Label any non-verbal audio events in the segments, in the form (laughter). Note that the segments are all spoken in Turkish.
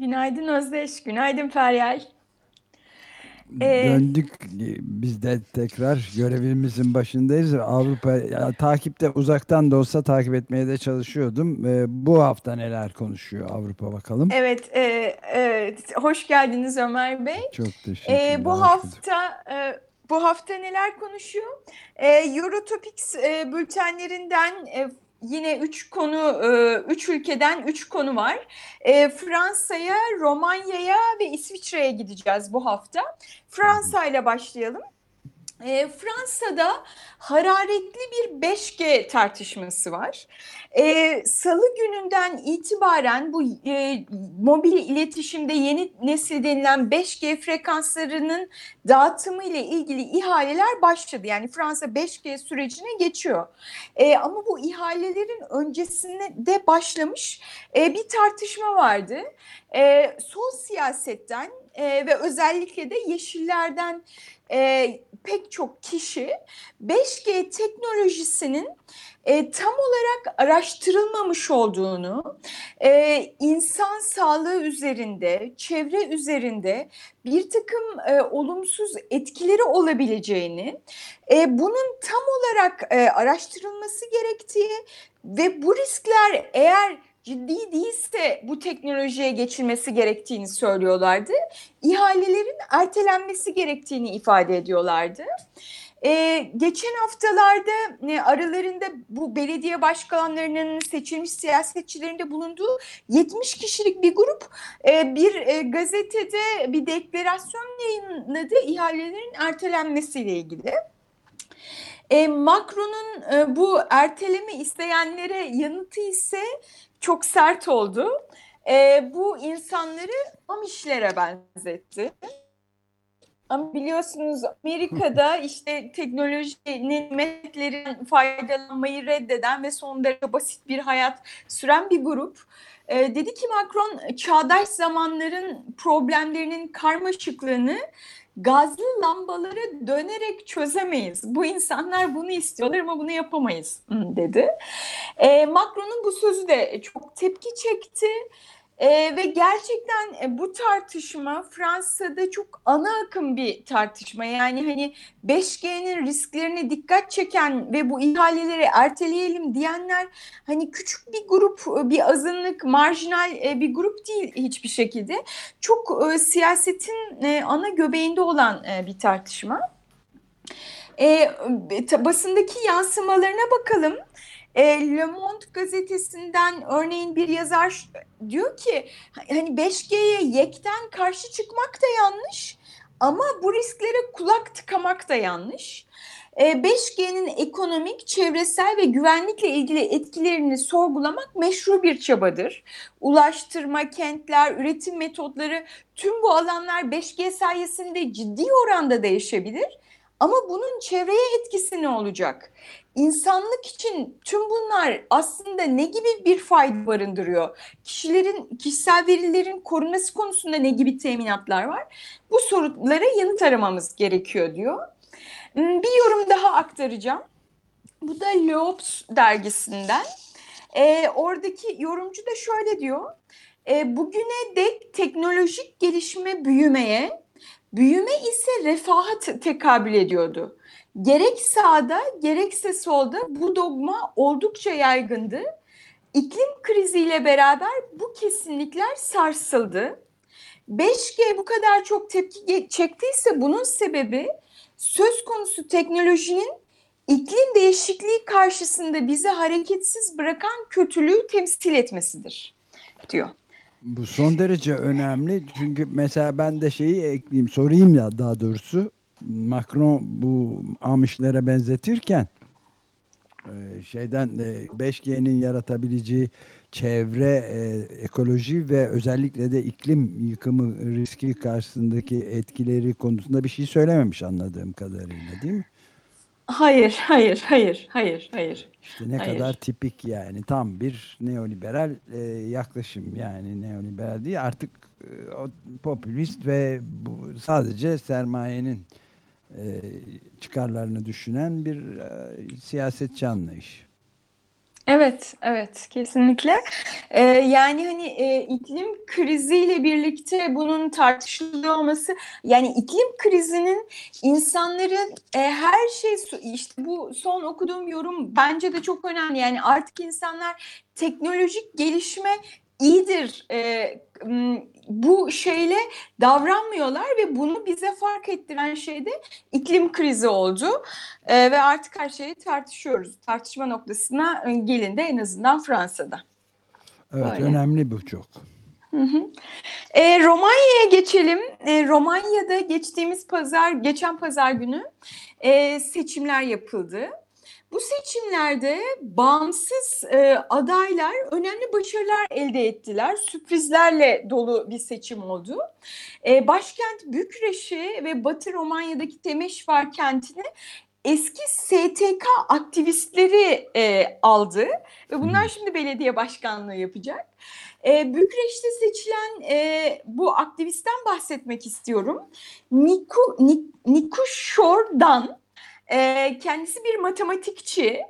Günaydın Özdeş. Günaydın Feryal. Ee, Döndük biz de tekrar görevimizin başındayız. Avrupa ya, takipte uzaktan da olsa takip etmeye de çalışıyordum. Ee, bu hafta neler konuşuyor Avrupa bakalım. Evet, e, e, hoş geldiniz Ömer Bey. Çok teşekkürler. E, bu hafta e, bu hafta neler konuşuyor? E, Eurotopics e, bültenlerinden e, yine üç konu, e, üç ülkeden üç konu var. E, Fransa'ya, Romanya'ya ve İsviçre'ye gideceğiz bu hafta. Fransa ile başlayalım. E, Fransa'da hararetli bir 5G tartışması var. E, Salı gününden itibaren bu e, mobil iletişimde yeni nesil denilen 5G frekanslarının dağıtımı ile ilgili ihaleler başladı. Yani Fransa 5G sürecine geçiyor. E, ama bu ihalelerin öncesinde de başlamış e, bir tartışma vardı. E, sol siyasetten e, ve özellikle de yeşillerden e, pek çok kişi 5G teknolojisinin e, tam olarak araştırılmamış olduğunu, e, insan sağlığı üzerinde, çevre üzerinde bir takım e, olumsuz etkileri olabileceğini, e, bunun tam olarak e, araştırılması gerektiği ve bu riskler eğer ciddi değilse bu teknolojiye geçilmesi gerektiğini söylüyorlardı. İhalelerin ertelenmesi gerektiğini ifade ediyorlardı. Ee, geçen haftalarda e, aralarında bu belediye başkanlarının seçilmiş siyasetçilerinde bulunduğu 70 kişilik bir grup e, bir e, gazetede bir deklarasyon yayınladı ihalelerin ertelenmesiyle ilgili. E, Macron'un e, bu erteleme isteyenlere yanıtı ise çok sert oldu. E, bu insanları Amişlere benzetti. Ama biliyorsunuz Amerika'da (laughs) işte teknolojinin nimetlerinden faydalanmayı reddeden ve son derece basit bir hayat süren bir grup. Ee, dedi ki Macron çağdaş zamanların problemlerinin karmaşıklığını gazlı lambaları dönerek çözemeyiz. Bu insanlar bunu istiyorlar ama bunu yapamayız dedi. E, Macron'un bu sözü de çok tepki çekti. Ee, ve gerçekten e, bu tartışma Fransa'da çok ana akım bir tartışma. Yani hani 5G'nin risklerine dikkat çeken ve bu ihaleleri erteleyelim diyenler hani küçük bir grup, bir azınlık, marjinal e, bir grup değil hiçbir şekilde. Çok e, siyasetin e, ana göbeğinde olan e, bir tartışma. E, basındaki yansımalarına bakalım. E, Le Monde gazetesinden örneğin bir yazar diyor ki hani 5G'ye yekten karşı çıkmak da yanlış ama bu risklere kulak tıkamak da yanlış. 5G'nin e, ekonomik, çevresel ve güvenlikle ilgili etkilerini sorgulamak meşru bir çabadır. Ulaştırma, kentler, üretim metotları tüm bu alanlar 5G sayesinde ciddi oranda değişebilir. Ama bunun çevreye etkisi ne olacak? İnsanlık için tüm bunlar aslında ne gibi bir fayda barındırıyor? Kişilerin kişisel verilerin korunması konusunda ne gibi teminatlar var? Bu sorulara yanıt aramamız gerekiyor diyor. Hmm, bir yorum daha aktaracağım. Bu da Leops dergisinden. E, oradaki yorumcu da şöyle diyor. E, bugüne dek teknolojik gelişme büyümeye, büyüme ise refaha tekabül ediyordu. Gerek sağda gerekse solda bu dogma oldukça yaygındı. iklim kriziyle beraber bu kesinlikler sarsıldı. 5G bu kadar çok tepki çektiyse bunun sebebi söz konusu teknolojinin iklim değişikliği karşısında bizi hareketsiz bırakan kötülüğü temsil etmesidir diyor. Bu son derece önemli çünkü mesela ben de şeyi ekleyeyim sorayım ya daha doğrusu Macron bu Amişlere benzetirken e, şeyden 5G'nin e, yaratabileceği çevre, e, ekoloji ve özellikle de iklim yıkımı riski karşısındaki etkileri konusunda bir şey söylememiş anladığım kadarıyla değil mi? Hayır, hayır, hayır, hayır, hayır. İşte ne hayır. kadar tipik yani tam bir neoliberal e, yaklaşım yani neoliberal değil artık e, o popülist ve bu sadece sermayenin e, çıkarlarını düşünen bir e, siyasetçi anlayış. Evet, evet, kesinlikle. Ee, yani hani e, iklim kriziyle birlikte bunun tartışılıyor olması, yani iklim krizinin insanların e, her şey, işte bu son okuduğum yorum bence de çok önemli. Yani artık insanlar teknolojik gelişme iyidir e, bu şeyle davranmıyorlar ve bunu bize fark ettiren şey de iklim krizi oldu. E, ve artık her şeyi tartışıyoruz. Tartışma noktasına e, gelindi en azından Fransa'da. Evet Öyle. önemli bu çok. Hı hı. E, Romanya'ya geçelim. E, Romanya'da geçtiğimiz pazar, geçen pazar günü e, seçimler yapıldı. Bu seçimlerde bağımsız e, adaylar önemli başarılar elde ettiler. Sürprizlerle dolu bir seçim oldu. E, başkent Bükreş'i ve Batı Romanya'daki Temeşvar kentini eski STK aktivistleri e, aldı ve bunlar şimdi belediye başkanlığı yapacak. E, Bükreş'te seçilen e, bu aktivistten bahsetmek istiyorum. Niku, Nik, Nikuşor'dan kendisi bir matematikçi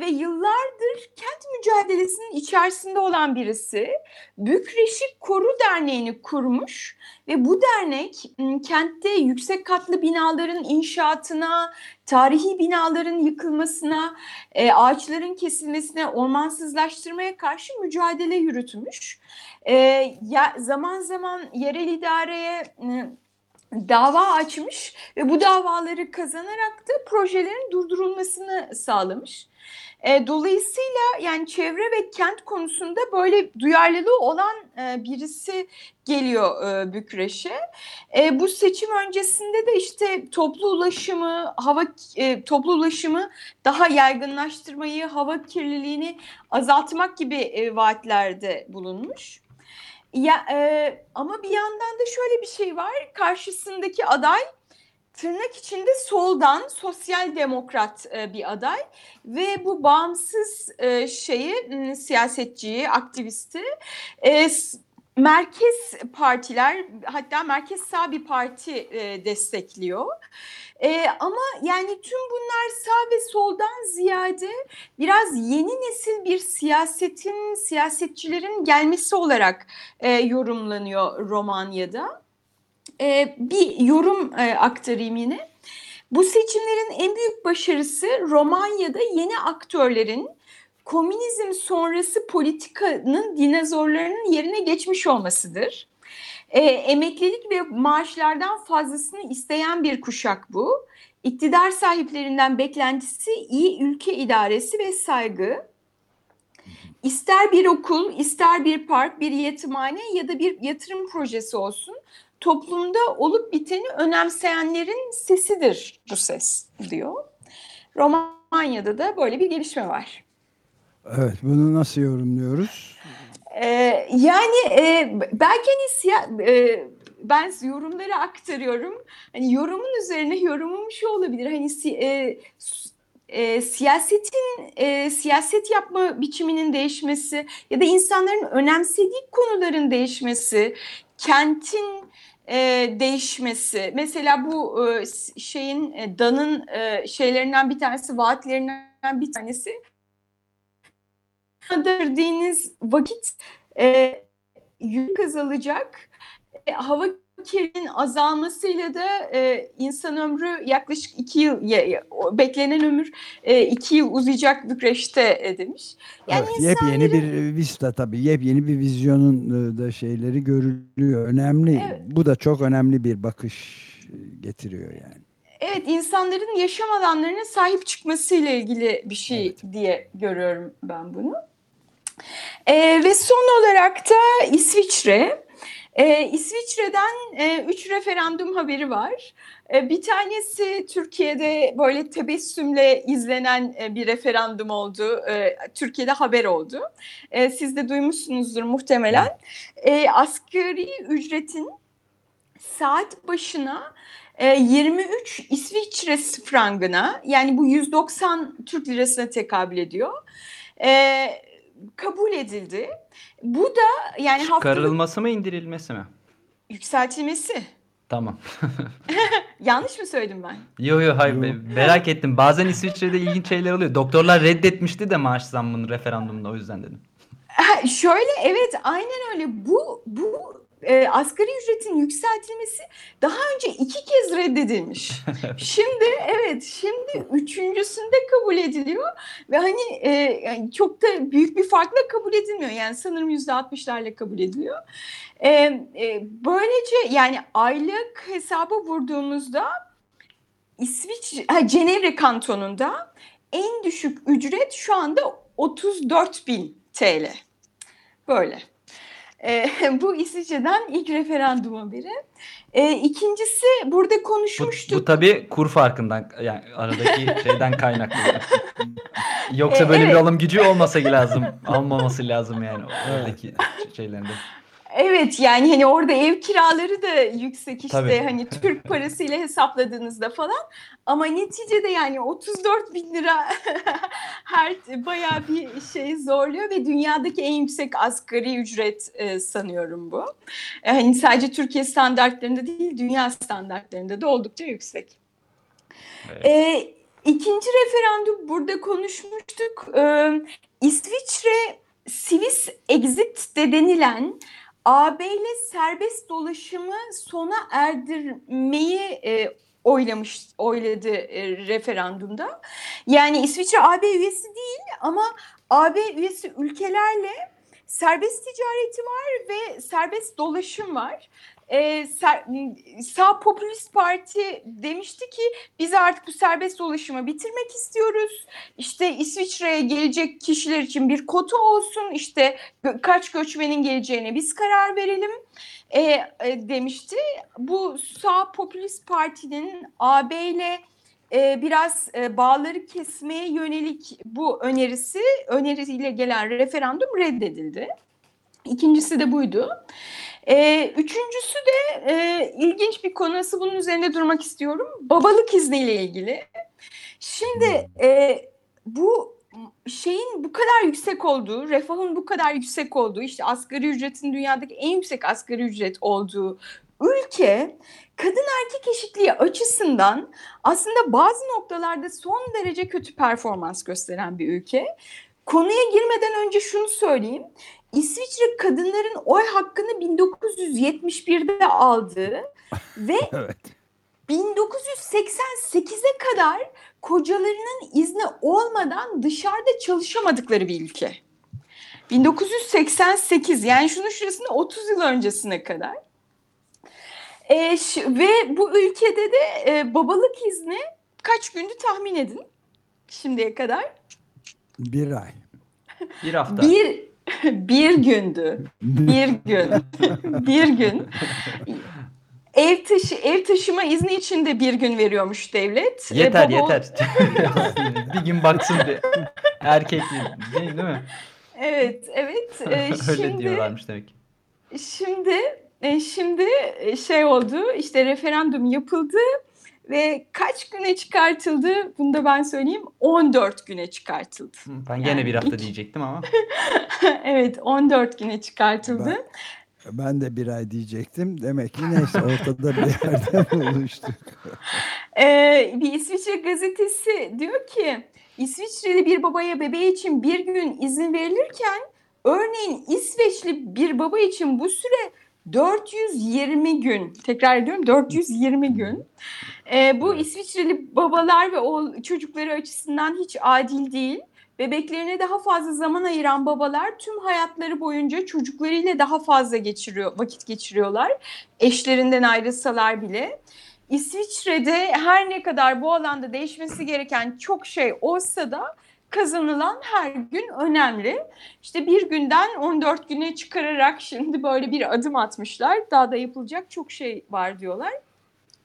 ve yıllardır kent mücadelesinin içerisinde olan birisi. Bükreşik Koru Derneği'ni kurmuş ve bu dernek kentte yüksek katlı binaların inşaatına, tarihi binaların yıkılmasına, ağaçların kesilmesine, ormansızlaştırmaya karşı mücadele yürütmüş. Ya, zaman zaman yerel idareye dava açmış ve bu davaları kazanarak da projelerin durdurulmasını sağlamış. E, dolayısıyla yani çevre ve kent konusunda böyle duyarlılığı olan e, birisi geliyor e, Bükreş'e. E, bu seçim öncesinde de işte toplu ulaşımı, hava e, toplu ulaşımı daha yaygınlaştırmayı, hava kirliliğini azaltmak gibi e, vaatlerde bulunmuş. Ya e, ama bir yandan da şöyle bir şey var. Karşısındaki aday tırnak içinde soldan sosyal demokrat e, bir aday ve bu bağımsız e, şeyi siyasetçiyi, aktivisti e, merkez partiler hatta merkez sağ bir parti e, destekliyor. E, ama yani tüm bunlar sağ ve soldan ziyade biraz yeni nesil bir siyasetin, siyasetçilerin gelmesi olarak e, yorumlanıyor Romanya'da. E, bir yorum e, aktarayım yine. Bu seçimlerin en büyük başarısı Romanya'da yeni aktörlerin komünizm sonrası politikanın dinozorlarının yerine geçmiş olmasıdır. E, emeklilik ve maaşlardan fazlasını isteyen bir kuşak bu. İktidar sahiplerinden beklentisi iyi ülke idaresi ve saygı. İster bir okul, ister bir park, bir yetimhane ya da bir yatırım projesi olsun toplumda olup biteni önemseyenlerin sesidir bu ses diyor. Romanya'da da böyle bir gelişme var. Evet, bunu nasıl yorumluyoruz? Ee, yani e, belki hani siya, e, ben yorumları aktarıyorum. Hani yorumun üzerine yorumum şu olabilir. Hani si, e, e, siyasetin e, siyaset yapma biçiminin değişmesi ya da insanların önemsediği konuların değişmesi, kentin e, değişmesi. Mesela bu e, şeyin e, Dan'ın e, şeylerinden bir tanesi, vaatlerinden bir tanesi verdiğiniz vakit e, yük azalacak, e, hava kirliliğin azalmasıyla da e, insan ömrü yaklaşık iki yıl ya, beklenen ömür e, iki yıl uzayacak Bükreş'te e, demiş. Yani evet, insanların... yepyeni bir vista tabii yepyeni bir vizyonun e, da şeyleri görülüyor. Önemli. Evet. Bu da çok önemli bir bakış getiriyor yani. Evet insanların yaşam alanlarına sahip çıkmasıyla ilgili bir şey evet. diye görüyorum ben bunu. E, ve son olarak da İsviçre. E, İsviçre'den e, üç referandum haberi var. E, bir tanesi Türkiye'de böyle tebessümle izlenen e, bir referandum oldu. E, Türkiye'de haber oldu. E, siz de duymuşsunuzdur muhtemelen. E, asgari ücretin saat başına 23 İsviçre frangına yani bu 190 Türk lirasına tekabül ediyor. E, kabul edildi. Bu da yani çıkarılması haftalık... mı indirilmesi mi? Yükseltilmesi. Tamam. (laughs) Yanlış mı söyledim ben? Yok yok hayır merak ettim. Bazen İsviçre'de ilginç şeyler oluyor. Doktorlar reddetmişti de maaş zammını referandumda o yüzden dedim. Şöyle evet aynen öyle. Bu bu e, asgari ücretin yükseltilmesi daha önce iki kez reddedilmiş. (laughs) şimdi evet şimdi üçüncüsünde kabul ediliyor ve hani e, yani çok da büyük bir farkla kabul edilmiyor. Yani sanırım yüzde altmışlarla kabul ediliyor. E, e, böylece yani aylık hesaba vurduğumuzda İsviçre, ha, Cenevre kantonunda en düşük ücret şu anda 34 bin TL. Böyle. E, (laughs) bu İsviçre'den ilk referandum haberi. E, ikincisi burada konuşmuştuk. Bu, bu tabii kur farkından yani aradaki (laughs) şeyden kaynaklı. Yoksa böyle evet. bir alım gücü olmasa lazım. Almaması lazım yani oradaki şeylerinde. Evet yani hani orada ev kiraları da yüksek işte Tabii. hani Türk (laughs) parasıyla hesapladığınızda falan ama neticede yani 34 bin lira (laughs) her bayağı bir şey zorluyor ve dünyadaki en yüksek asgari ücret e, sanıyorum bu. E, hani sadece Türkiye standartlarında değil dünya standartlarında da oldukça yüksek. Evet. E, ikinci referandum burada konuşmuştuk. E, İsviçre Swiss Exit de denilen AB ile serbest dolaşımı sona erdirmeyi e, oylamış oyladı e, referandumda. Yani İsviçre AB üyesi değil ama AB üyesi ülkelerle serbest ticareti var ve serbest dolaşım var e, ser, sağ popülist parti demişti ki biz artık bu serbest dolaşımı bitirmek istiyoruz. İşte İsviçre'ye gelecek kişiler için bir kota olsun. İşte kaç göçmenin geleceğine biz karar verelim e, e, demişti. Bu sağ popülist partinin AB ile e, biraz e, bağları kesmeye yönelik bu önerisi önerisiyle gelen referandum reddedildi. İkincisi de buydu. E, üçüncüsü de e, ilginç bir konusu bunun üzerinde durmak istiyorum. Babalık izniyle ilgili. Şimdi e, bu şeyin bu kadar yüksek olduğu, refahın bu kadar yüksek olduğu, işte asgari ücretin dünyadaki en yüksek asgari ücret olduğu ülke kadın erkek eşitliği açısından aslında bazı noktalarda son derece kötü performans gösteren bir ülke. Konuya girmeden önce şunu söyleyeyim. İsviçre kadınların oy hakkını 1971'de aldı ve (laughs) evet. 1988'e kadar kocalarının izni olmadan dışarıda çalışamadıkları bir ülke. 1988 yani şunun şurasında 30 yıl öncesine kadar. E, ve bu ülkede de e, babalık izni kaç gündü tahmin edin şimdiye kadar? Bir ay. Bir hafta. Bir (laughs) bir gündü. Bir gün. (laughs) bir gün. Ev taşı ev taşıma izni için de bir gün veriyormuş devlet. E, yeter ee, baba... yeter. (laughs) bir gün baksın bir erkek değil, değil mi? Evet, evet. Ee, Öyle şimdi, diyorlarmış demek. Şimdi e, şimdi e, şey oldu. işte referandum yapıldı ve kaç güne çıkartıldı? Bunu da ben söyleyeyim. 14 güne çıkartıldı. Ben gene yani bir hafta ilk... diyecektim ama. (laughs) evet 14 güne çıkartıldı. Ben, ben de bir ay diyecektim. Demek ki neyse ortada bir yerde (laughs) buluştuk. ee, bir İsviçre gazetesi diyor ki İsviçreli bir babaya bebeği için bir gün izin verilirken örneğin İsveçli bir baba için bu süre 420 gün, tekrar ediyorum 420 gün. E, bu İsviçreli babalar ve o çocukları açısından hiç adil değil. Bebeklerine daha fazla zaman ayıran babalar tüm hayatları boyunca çocuklarıyla daha fazla geçiriyor, vakit geçiriyorlar. Eşlerinden ayrılsalar bile. İsviçre'de her ne kadar bu alanda değişmesi gereken çok şey olsa da kazanılan her gün önemli. İşte bir günden 14 güne çıkararak şimdi böyle bir adım atmışlar. Daha da yapılacak çok şey var diyorlar.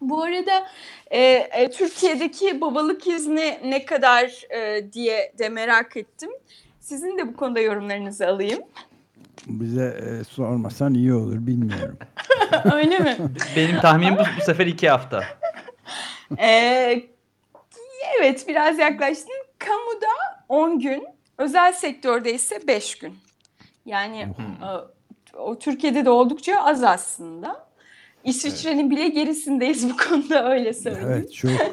Bu arada e, e, Türkiye'deki babalık izni ne kadar e, diye de merak ettim. Sizin de bu konuda yorumlarınızı alayım. Bize e, sormasan iyi olur bilmiyorum. (laughs) Öyle mi? Benim tahminim bu, bu sefer iki hafta. Ee, (laughs) evet biraz yaklaştın. Kamuda 10 gün, özel sektörde ise 5 gün. Yani o, o Türkiye'de de oldukça az aslında. İsviçre'nin bile gerisindeyiz bu konuda öyle söyleyeyim. Evet çok (laughs) e,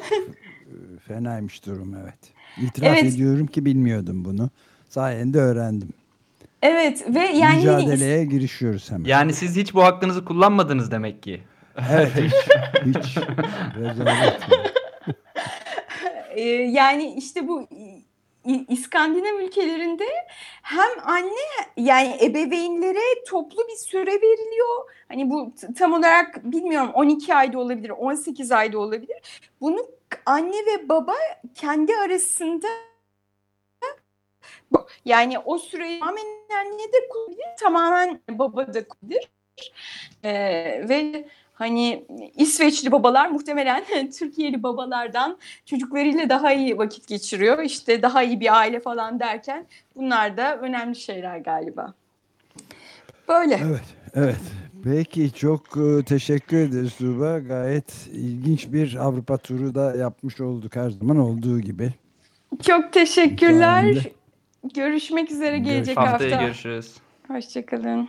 fenaymış durum evet. İtiraf Evet. ediyorum ki bilmiyordum bunu. Sayende öğrendim. Evet ve yani Mücadeleye girişiyoruz hemen. Yani siz hiç bu hakkınızı kullanmadınız demek ki. Evet hiç, (laughs) hiç (laughs) e, yani işte bu İskandinav ülkelerinde hem anne yani ebeveynlere toplu bir süre veriliyor. Hani bu tam olarak bilmiyorum 12 ayda olabilir, 18 ayda olabilir. Bunu anne ve baba kendi arasında yani o süreyi tamamen anne de kullanabilir, tamamen baba da kullanabilir. Ee, ve hani İsveçli babalar muhtemelen (laughs) Türkiye'li babalardan çocuklarıyla daha iyi vakit geçiriyor. İşte daha iyi bir aile falan derken bunlar da önemli şeyler galiba. Böyle. Evet, evet. Peki çok e, teşekkür ederiz Tuğba. Gayet ilginç bir Avrupa turu da yapmış olduk her zaman olduğu gibi. Çok teşekkürler. Görüşmek üzere gelecek Haftaya hafta. görüşürüz. Hoşçakalın.